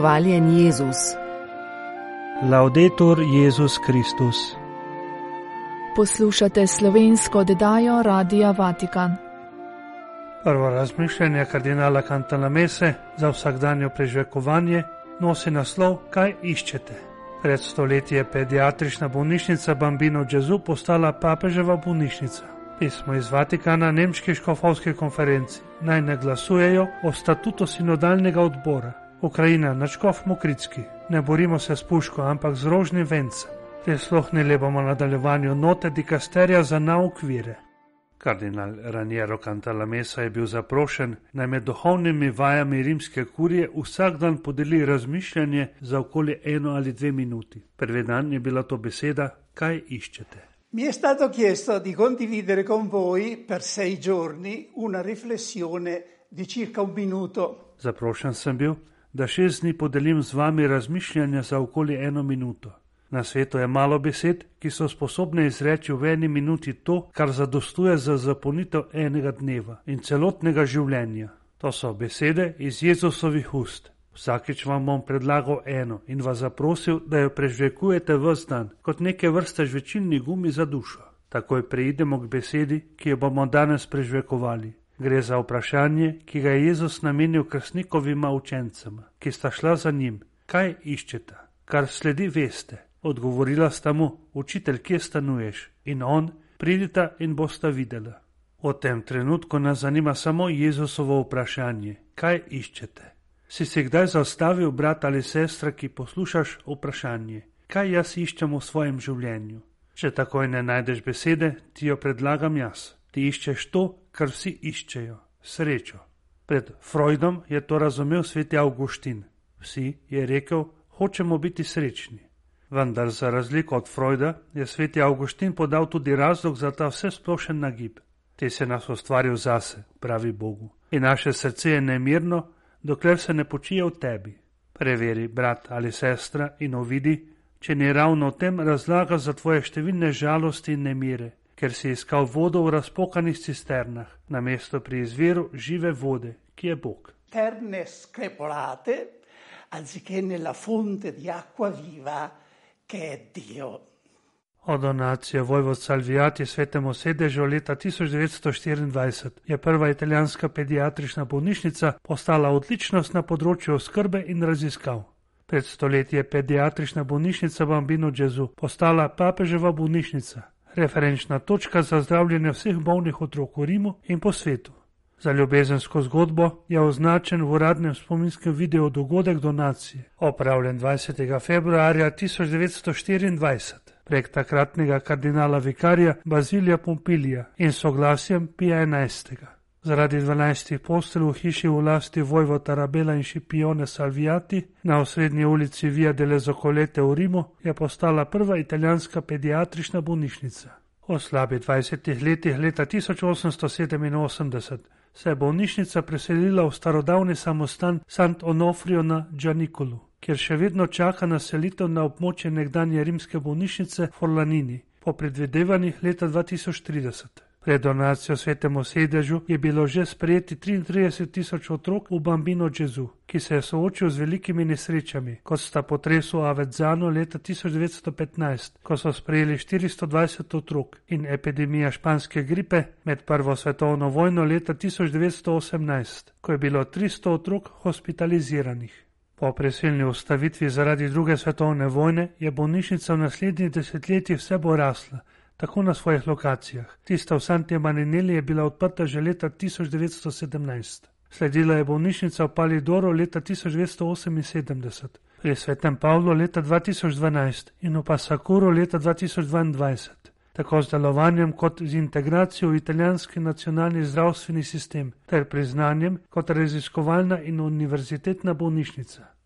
Hvaljen Jezus. Laudetur Jezus Kristus. Poslušate slovensko oddajo Radia Vatikan. Prvo razmišljanje kardinala Kantana Mese za vsakdanje prežvekovanje nosi naslov Kaj iščete? Pred stoletji je pediatrična bolnišnica Bambino Džezu postala papeževa bolnišnica. Pismo iz Vatikana nemški škofovski konferenci naj ne glasujejo o statutu sinodalnega odbora. Ukrajina, načkov Mokritski, ne borimo se s puško, ampak z rožnim vencem. Prisluhnili bomo nadaljevanju note dikasterja za nauk vire. Kardinal Raniero Cantalamesa je bil zaprošen, naj med duhovnimi vajami rimske kurije vsak dan podeli razmišljanje za okoli eno ali dve minuti. Prvi dan je bila to beseda, kaj iščete. Mi è stato chiesto di condividere con voi per sei giorni una riflessione di circa un minuto. Zaprošen sem bil, da šest dni podelim z vami razmišljanja za okoli eno minuto. Na svetu je malo besed, ki so sposobne izreči v eni minuti to, kar zadostuje za zapolnitev enega dneva in celotnega življenja. To so besede iz Jezusovih ust. Vsakič vam bom predlagal eno in vas zaprosil, da jo prežvekujete vse dan, kot neke vrste žvečilni gumi za dušo. Takoj preidemo k besedi, ki jo bomo danes prežvekovali. Gre za vprašanje, ki ga je Jezus namenil krstnikovima učencema, ki sta šla za njim. Kaj iščete? Kar sledi, veste. Odgovorila sta mu: Učitelj, kje stanuješ? In on: Pridite in boste videli. V tem trenutku nas zanima samo Jezusovo vprašanje: Kaj iščete? Si se kdaj zaustavil, brat ali sestra, ki poslušaš vprašanje: Kaj jaz iščem v svojem življenju? Če takoj ne najdeš besede, ti jo predlagam jaz. Ti iščeš to, kar vsi iščejo: srečo. Pred Freudom je to razumel sveti Augustin. Vsi, je rekel, hočemo biti srečni. Vendar, za razliko od Freuda, je sveti Augustin podal tudi razlog za ta vsesplošen nagib. Te se nas ustvaril zase, pravi Bogu. In naše srce je nemirno, dokler se ne počije v tebi. Preveri, brat ali sestra, in ovidi, če ni ravno v tem razlaga za tvoje številne žalosti in nemire, ker si iskal vodo v razpokanih cisternah, namesto pri izviru žive vode, ki je Bog. Terne screpolate, anziché nella fonte di acqua viva che è Dio. O donacijo Vojvod Salviati svetemu sedežu leta 1924 je prva italijanska pediatrična bolnišnica postala odličnost na področju oskrbe in raziskav. Pred stoletji je pediatrična bolnišnica Bambino Gesù postala papeževa bolnišnica, referenčna točka za zdravljenje vseh bolnih otrok v Rimu in po svetu. Za ljubezensko zgodbo je označen v uradnem spominskem videu dogodek donacije, opravljen 20. februarja 1924 prek takratnega kardinala vikarja Bazilija Pompilija in soglasjem Pija XI. Zaradi 12 postelj v hiši v lasti Vojvo Tarabela in Šipione Salviati na osrednji ulici Via delle Zocolete v Rimu je postala prva italijanska pediatrična bolnišnica. O slabi 20 letih leta 1887 se je bolnišnica preselila v starodavni samostan Sant Onofrio na Džanikolu, kjer še vedno čaka na selitev na območje nekdanje rimske bolnišnice Forlanini po predvidevanjih leta 2030. Pred donacijo svetemu sedežu je bilo že sprejeti 33 tisoč otrok v Bambino Džezu, ki se je soočil z velikimi nesrečami, kot sta potresu Avezzano leta 1915, ko so sprejeli 420 otrok, in epidemija španske gripe med prvo svetovno vojno leta 1918, ko je bilo 300 otrok hospitaliziranih. Po preseljni ustavitvi zaradi druge svetovne vojne je bolnišnica v naslednjih desetletjih vse bo rasla, tako na svojih lokacijah. Tista v Santi Marinelli je bila odprta že leta 1917. Sledila je bolnišnica v Palidoru leta 1978, pri Svetem Pavlu leta 2012 in v Pasakuru leta 2022. Tako z delovanjem kot z integracijo v italijanski nacionalni zdravstveni sistem ter priznanjem kot raziskovalna in univerzitetna bolnišnica.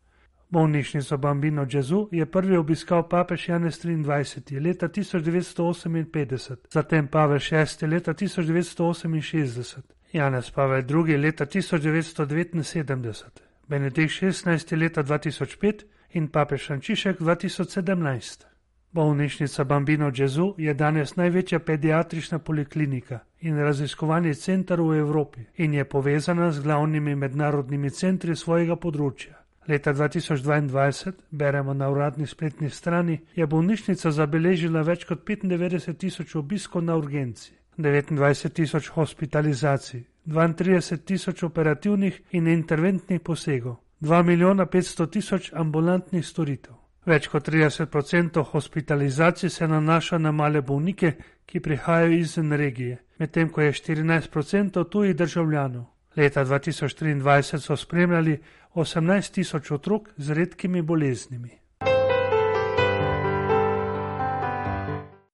Bolnišnico Bambino Gesù je prvi obiskal papež Janez 23. leta 1958, zatem Pavel VI. leta 1968, Janez Pavel II. leta 1979, Benedikt XVI. leta 2005 in papež Frančišek 2017. Bolnišnica Bambino Gesù je danes največja pediatrična poliklinika in raziskovalni center v Evropi in je povezana z glavnimi mednarodnimi centri svojega področja. Leta 2022, beremo na uradni spletni strani, je bolnišnica zabeležila več kot 95 tisoč obiskov na urgenci, 29 tisoč hospitalizacij, 32 tisoč operativnih in interventnih posegov, 2 milijona 500 tisoč ambulantnih storitev. Več kot 30% hospitalizacij se nanaša na male bolnike, ki prihajajo izven regije, medtem ko je 14% tujih državljanov. Leta 2023 so spremljali 18 tisoč otrok z redkimi boleznimi.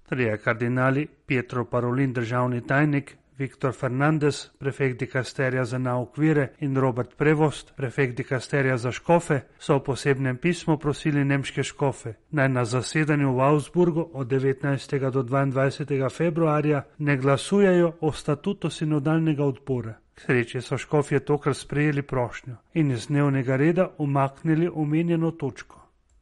Trije kardinali, Pietro Parolin, državni tajnik, Viktor Fernandez, prefekt dikasterja za nauk vire in Robert Prevost, prefekt dikasterja za škofe, so v posebnem pismu prosili nemške škofe, naj na zasedanju v Augsburgu od 19. do 22. februarja ne glasujejo o statutu sinodalnega odpora. K sreči so škofje tokrat sprejeli prošnjo in iz dnevnega reda umaknili omenjeno točko.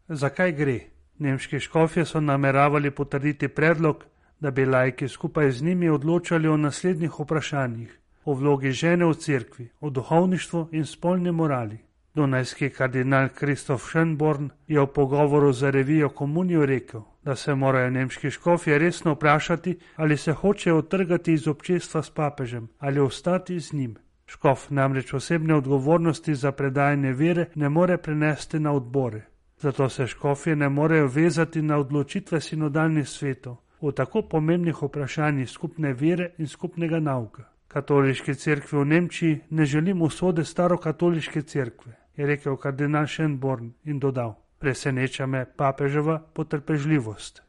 Zakaj gre? Nemški škofje so nameravali potrditi predlog, da bi lajki skupaj z njimi odločali o naslednjih vprašanjih: o vlogi žene v cerkvi, o duhovništvu in spolni morali. Dunajski kardinal Kristof Schönborn je v pogovoru za revijo Komunijo rekel, da se morajo nemški škofje resno vprašati, ali se hočejo otrgati iz občestva s papežem ali ostati z njim. Škof namreč osebne odgovornosti za predajanje vere ne more prenesti na odbore. Zato se škofje ne morejo vezati na odločitve sinodalnih svetov, o tako pomembnih vprašanjih skupne vere in skupnega nauka. Katoliške cerkve v Nemčiji ne želim usode starokatoliške cerkve, je rekel kardinal Schönborn in dodal: Preseneča me papeževa potrpežljivost.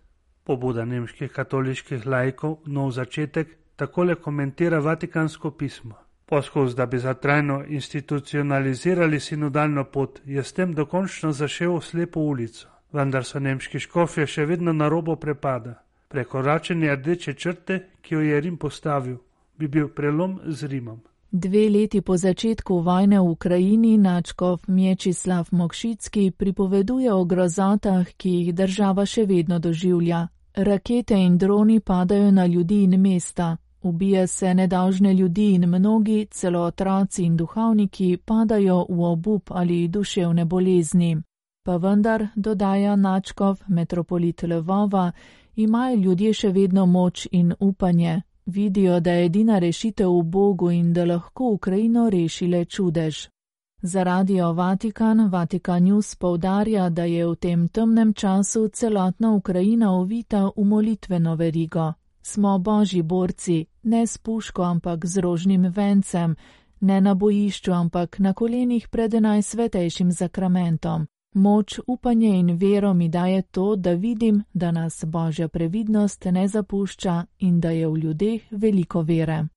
Pobuda nemških katoliških lajkov, nov začetek, takole komentira Vatikansko pismo. Poskus, da bi za trajno institucionalizirali sinodalno pot, je s tem dokončno zašel v slepo ulico, vendar so nemški škofje še vedno na robo prepada. Prekoračenje rdeče črte, ki jo je Rim postavil, bi bil prelom z Rimom. Dve leti po začetku vojne v Ukrajini načkov Mječislav Mokšicki pripoveduje o grozotah, ki jih država še vedno doživlja. Rakete in droni padajo na ljudi in mesta, ubija se nedolžne ljudi in mnogi, celo otroci in duhovniki, padajo v obup ali duševne bolezni. Pa vendar, dodaja Načkov, metropolit Lvova, imajo ljudje še vedno moč in upanje, vidijo, da je edina rešitev v Bogu in da lahko Ukrajino rešile čudež. Za radio Vatikan Vatikan News povdarja, da je v tem temnem času celotna Ukrajina ovita v molitveno verigo. Smo božji borci, ne s puško, ampak z rožnim vencem, ne na bojišču, ampak na kolenih pred najsvetejšim zakramentom. Moč, upanje in vero mi daje to, da vidim, da nas božja previdnost ne zapušča in da je v ljudeh veliko vere.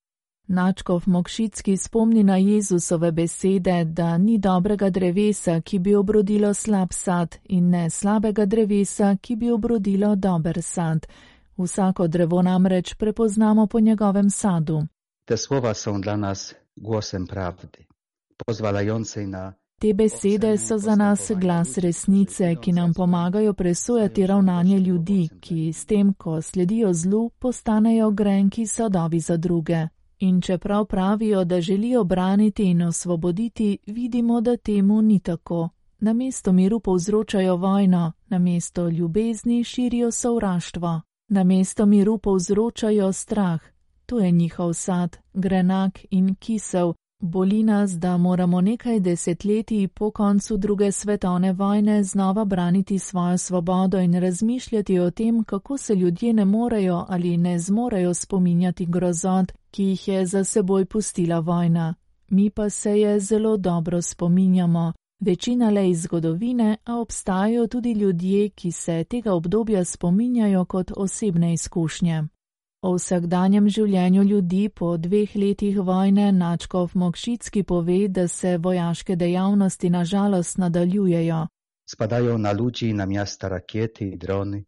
Načkov Mokšicki spomni na Jezusove besede, da ni dobrega drevesa, ki bi obrodilo slab sad, in ne slabega drevesa, ki bi obrodilo dober sad. Vsako drevo namreč prepoznamo po njegovem sadu. Te slova so dla nas głosem pravdi, pozwalającej na Te besede so za nas glas resnice, ki nam pomagajo presojati ravnanje ljudi, ki s tem, ko sledijo zlu, postanejo grenki sodovi za druge. In čeprav pravijo, da želijo braniti in osvoboditi, vidimo, da temu ni tako. Na mesto miru povzročajo vojno, na mesto ljubezni širijo sovraštvo, na mesto miru povzročajo strah. To je njihov sad, grenak in kisel, Boli nas, da moramo nekaj desetletij po koncu druge svetovne vojne znova braniti svojo svobodo in razmišljati o tem, kako se ljudje ne morejo ali ne zmorejo spominjati grozot, ki jih je za seboj pustila vojna. Mi pa se je zelo dobro spominjamo. Večina le iz zgodovine, a obstajajo tudi ljudje, ki se tega obdobja spominjajo kot osebne izkušnje. O vsakdanjem življenju ljudi po dveh letih vojne Načkov Mokšicki pove, da se vojaške dejavnosti na žalost nadaljujejo. Spadajo na luči na mesta rakete in droni.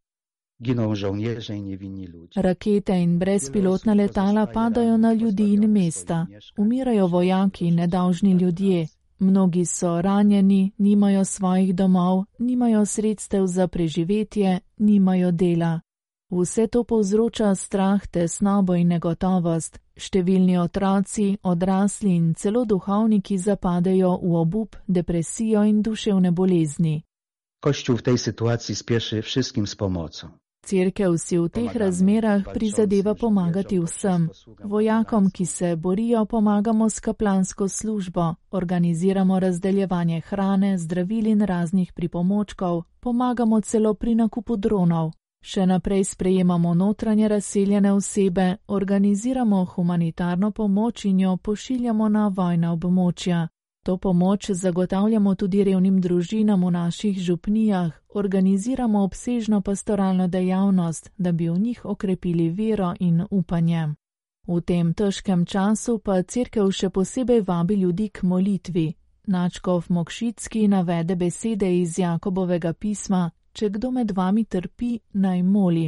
Ginou žołnierze in niewinni ludzie. Rakete in brezpilotna letala padajo na ljudi in mesta. Umirajo vojaki in nedolžni ljudje. Mnogi so ranjeni, nimajo svojih domov, nimajo sredstev za preživetje, nimajo dela. Vse to povzroča strah, tesnobo in negotovost, Številni otroci, odrasli in celo duhovniki zapadejo v obup, depresijo in duševne bolezni. Kościół w tej sytuacji spieszy wszystkim z pomocą. Cerkev si v teh razmerah prizadeva pomagati vsem. Vojakom, ki se borijo, pomagamo s kaplansko službo, organiziramo razdeljevanje hrane, zdravil in raznih pripomočkov, pomagamo celo pri nakupu dronov. Še naprej sprejemamo notranje razseljene osebe, organiziramo humanitarno pomoč in jo pošiljamo na vojna območja. To pomoč zagotavljamo tudi revnim družinam v naših župnijah, organiziramo obsežno pastoralno dejavnost, da bi v njih okrepili vero in upanje. V tem težkem času pa crkev še posebej vabi ljudi k molitvi. Načkov Mokšitski navede besede iz Jakobovega pisma, če kdo med vami trpi, naj moli.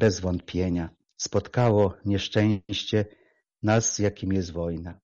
Bez wątpienia spotkało nieszczęście nas, jakim jest wojna.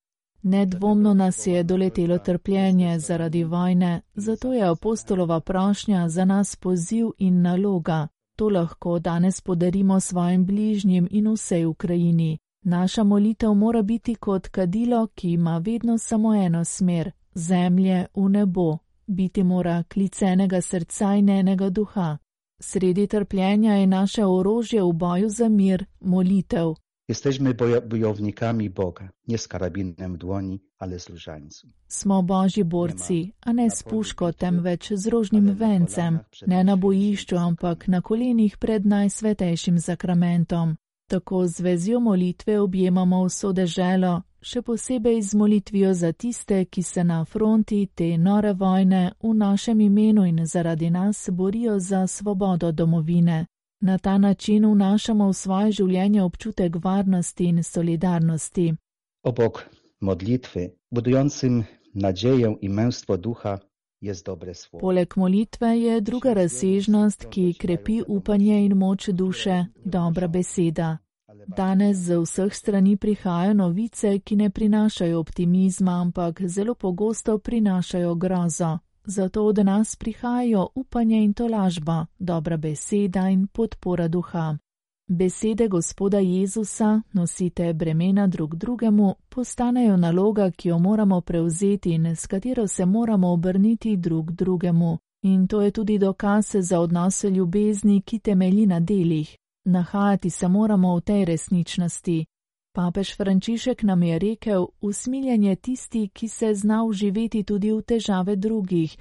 Nedvomno nas je doletelo trpljenje zaradi vojne, zato je apostolova prošnja za nas poziv in naloga. To lahko danes podarimo svojim bližnjim in vsej Ukrajini. Naša molitev mora biti kot kadilo, ki ima vedno samo eno smer - zemlje v nebo biti mora klicenega srca in enega duha. Sredi trpljenja je naše orožje v boju za mir, molitev. Jesteśmy bojownikami Boga, nie z karabinem w dłoni, ale z różańcem. Smo božji borci, a ne s puško, temveč z rožnim vencem, ne na bojišču, ampak na kolenih pred najsvetejšim sakramentom. Tako z vezjo molitve objemamo vso deželo, še posebej z molitvijo za tiste, ki se na fronti te nore vojne v našem imenu in zaradi nas borijo za svobodo domovine. Na ta način vnašamo v svoje življenje občutek varnosti in solidarnosti. Obok modlitve, budującym nadzieję i męstwo ducha, jest dobre słowo. Poleg molitve je druga razsežnost, ki krepi upanje in moč duše, dobra beseda. Danes z vseh strani prihajajo novice, ki ne prinašajo optimizma, ampak zelo pogosto prinašajo grozo. Zato od nas prihajajo upanje in tolažba, dobra beseda in podpora duha. Besede gospoda Jezusa, nosite bremena drug drugemu, postanejo naloga, ki jo moramo prevzeti in s katero se moramo obrniti drug drugemu. In to je tudi dokaz za odnose ljubezni, ki temelji na delih. Nahajati se moramo v tej resničnosti. Papež Frančišek nam je rekel: Usmiljenje tisti, ki se zna uživeti tudi v težave drugih.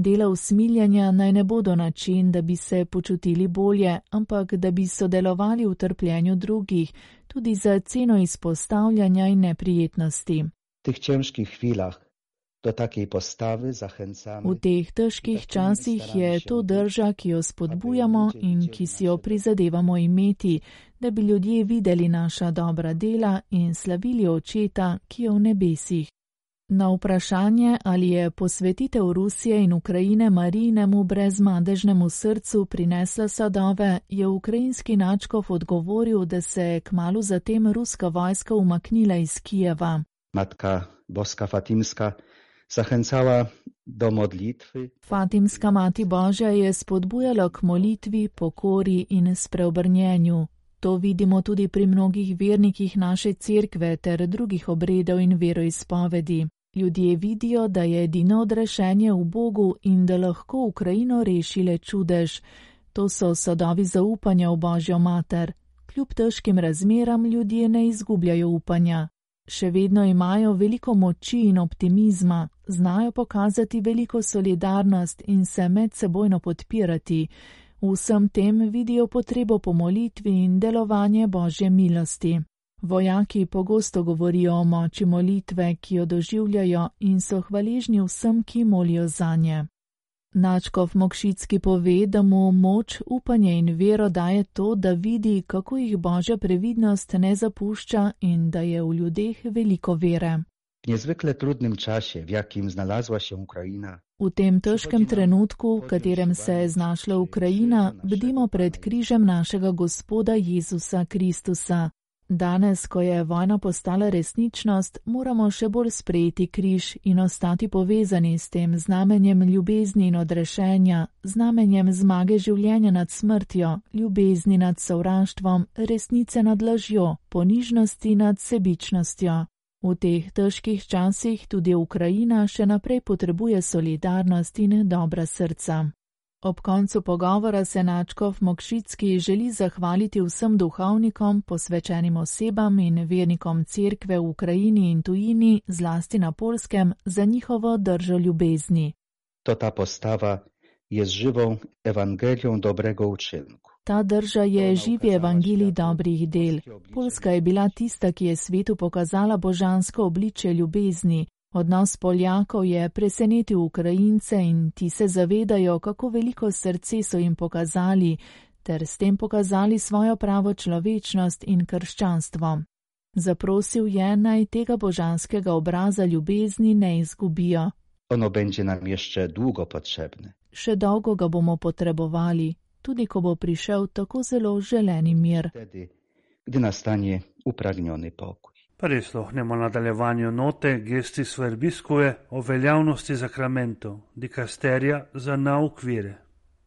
Dela usmiljanja naj ne bodo način, da bi se počutili bolje, ampak da bi sodelovali v trpljenju drugih, tudi za ceno izpostavljanja in neprijetnosti. W tych ciężkich chwilach do takiej postawy zachęcamy. V teh težkih časih je to drža, ki jo spodbujamo in ki si jo prizadevamo imeti, da bi ljudje videli naša dobra dela in slavili očeta, ki je v nebesih. Na vprašanje, ali je posvetitev Rusije in Ukrajine Marijinemu brezmadežnemu srcu prinesla sadove, je ukrajinski načkov odgovoril, da se je kmalo zatem ruska vojska umaknila iz Kijeva. Matka Boska Fatimska zachęcała do modlitwy. Fatimska Mati Božja je spodbujala k molitvi, pokori in spreobrnjenju. To vidimo tudi pri mnogih vernikih naše cerkve ter drugih obredov in veroizpovedi. Ljudje vidijo, da je edino odrešenje v Bogu in da lahko Ukrajino rešile čudež. To so sadovi zaupanja v Božjo mater. Kljub težkim razmeram ljudje ne izgubljajo upanja. Še vedno imajo veliko moči in optimizma, znajo pokazati veliko solidarnost in se medsebojno podpirati. V vsem tem vidijo potrebo po molitvi in delovanje Božje milosti. Vojaki pogosto govorijo o moči molitve, ki jo doživljajo in so hvaležni vsem, ki molijo za nje. Načkov Mokšitski pove, da mu moč, upanje in vero daje to, da vidi, kako jih Božja previdnost ne zapušča in da je v ljudeh veliko vere. W niezwykle trudnym czasie, w jakim znalazła się Ukraina, V tem težkem trenutku, v katerem se je znašla Ukrajina, bdimo pred križem našega Gospoda Jezusa Kristusa. Danes, ko je vojna postala resničnost, moramo še bolj sprejeti križ in ostati povezani s tem znamenjem ljubezni in odrešenja, znamenjem zmage življenja nad smrtjo, ljubezni nad sovraštvom, resnice nad lažjo, ponižnosti nad sebičnostjo. V teh težkih časih tudi Ukrajina še naprej potrebuje solidarnost in dobra srca. Ob koncu pogovora se Načkov Mokšicki želi zahvaliti vsem duhovnikom, posvečenim osebam in vernikom cerkve v Ukrajini in tujini, zlasti na polskem, za njihovo držo ljubezni. To ta postava je z živo evangelijom dobrega učenku. Ta drža je živi evangelij dobrih del. Polska je bila tista, ki je svetu pokazala božansko obliče ljubezni, Odnos Poljakov je presenetil Ukrajince in ti se zavedajo, kako veliko srce so jim pokazali, ter s tem pokazali svojo pravo človečnost in krščanstvo. Zaprosil je naj tega božanskega obraza ljubezni ne izgubijo. Ono będzie nam jeszcze długo potrzebne. Še dolgo ga bomo potrebovali, tudi ko bo prišel tako zelo želeni mir. Wtedy, gdy nastanie upragniony pokój. Prisluhnemo nadaljevanju note Gestis Verbiskuje o veljavnosti zakramentov, dikasterija za nauk vire.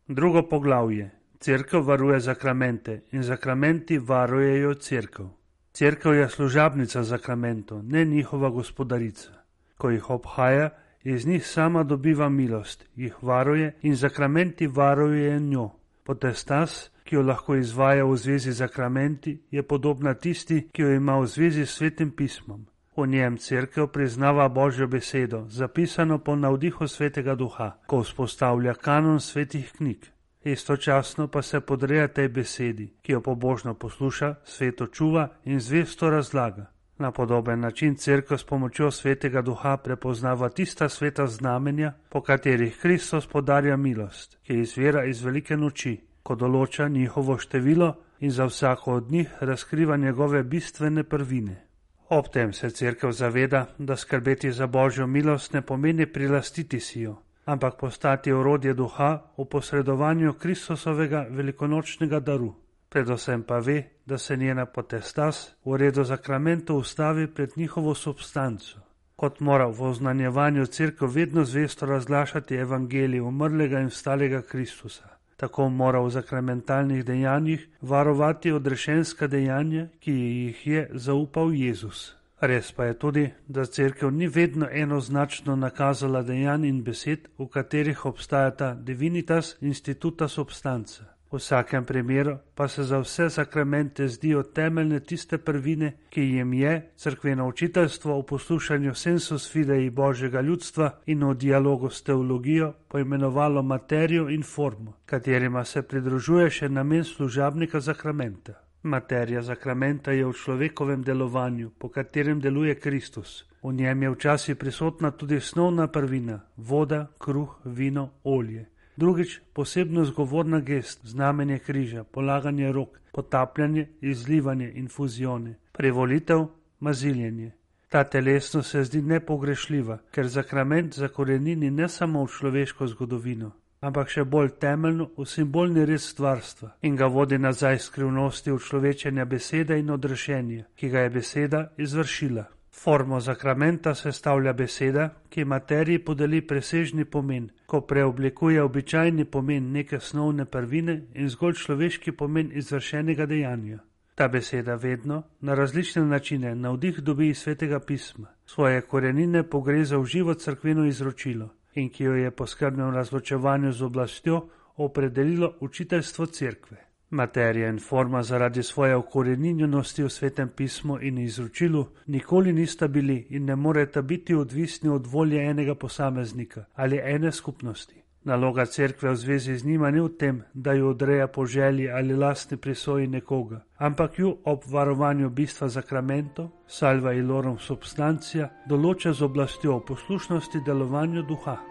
Drugo poglavje. Cerkev varuje zakramente in zakramenti varujejo cerkev. Cerkev je služabnica zakramentov, ne njihova gospodarica. Ko jih obhaja, iz njih sama dobiva milost, jih varuje in zakramenti varujejo njo. Potestas ki jo lahko izvaja v zvezi z zakramenti, je podobna tisti, ki jo ima v zvezi s svetim pismom. V njem crkva priznava Božjo besedo, zapisano po navdihu svetega duha, ko vzpostavlja kanon svetih knjig. Istočasno pa se podreja tej besedi, ki jo pobožno posluša, sveto čuva in zvesto razlaga. Na podoben način crkva s pomočjo svetega duha prepoznava tista sveta znamenja, po katerih Kristus podarja milost, ki izvira iz velike noči, ko določa njihovo število in za vsako od njih razkriva njegove bistvene prvine. Ob tem se crkev zaveda, da skrbeti za božjo milost ne pomeni prilastiti si jo, ampak postati orodje duha v posredovanju Kristusovega velikonočnega daru. Predvsem pa ve, da se njena potestas v redu zakramentu ustavi pred njihovo substanco. Kot mora v oznanjevanju crkve vedno zvesto razglašati evangelij umrlega in vstalega Kristusa tako mora v zakramentalnih dejanjih varovati odrešenska dejanja, ki jih je zaupal Jezus. Res pa je tudi, da crkev ni vedno enoznačno nakazala dejanj in besed, v katerih obstajata divinitas instituta substanca. V vsakem primeru pa se za vse sakramente zdijo temeljne tiste prvine, ki jim je crkveno učiteljstvo v poslušanju sensus fidei božjega ljudstva in v dialogu s teologijo poimenovalo materijo in formo, katerima se pridružuje še namen služabnika sakramenta. Materija sakramenta je v človekovem delovanju, po katerem deluje Kristus. V njem je včasih prisotna tudi osnovna prvina: voda, kruh, vino, olje. Drugič, posebno zgovorna gest, znamenje križa, polaganje rok, potapljanje, izlivanje, infuzione, prevolitev, maziljenje. Ta telesnost se zdi nepogrešljiva, ker zakrament zakorenini ne samo v človeško zgodovino, ampak še bolj temeljno v simbolni res stvarstva in ga vodi nazaj skrivnosti v človečenja besede in odrešenja, ki ga je beseda izvršila. Formo zakramenta sestavlja beseda, ki materiji podeli presežni pomen, ko preoblikuje običajni pomen neke osnovne prvine in zgolj človeški pomen izvršenega dejanja. Ta beseda vedno, na različne načine, navdih dobi iz svetega pisma, svoje korenine pogreza v živo crkveno izročilo in ki jo je po skrbnem razločevanju z oblastjo opredelilo učiteljstvo cerkve. Materija in forma zaradi svoje okoreninjenosti v svetem pismu in izročilu nikoli nista bili in ne moreta biti odvisni od volje enega posameznika ali ene skupnosti. Naloga cerkve v zvezi z njima ni v tem, da jo odreja po želji ali lastni prisoji nekoga, ampak jo ob varovanju bistva zakramento, salva ilorom substancija, določa z oblastjo o poslušnosti delovanju duha.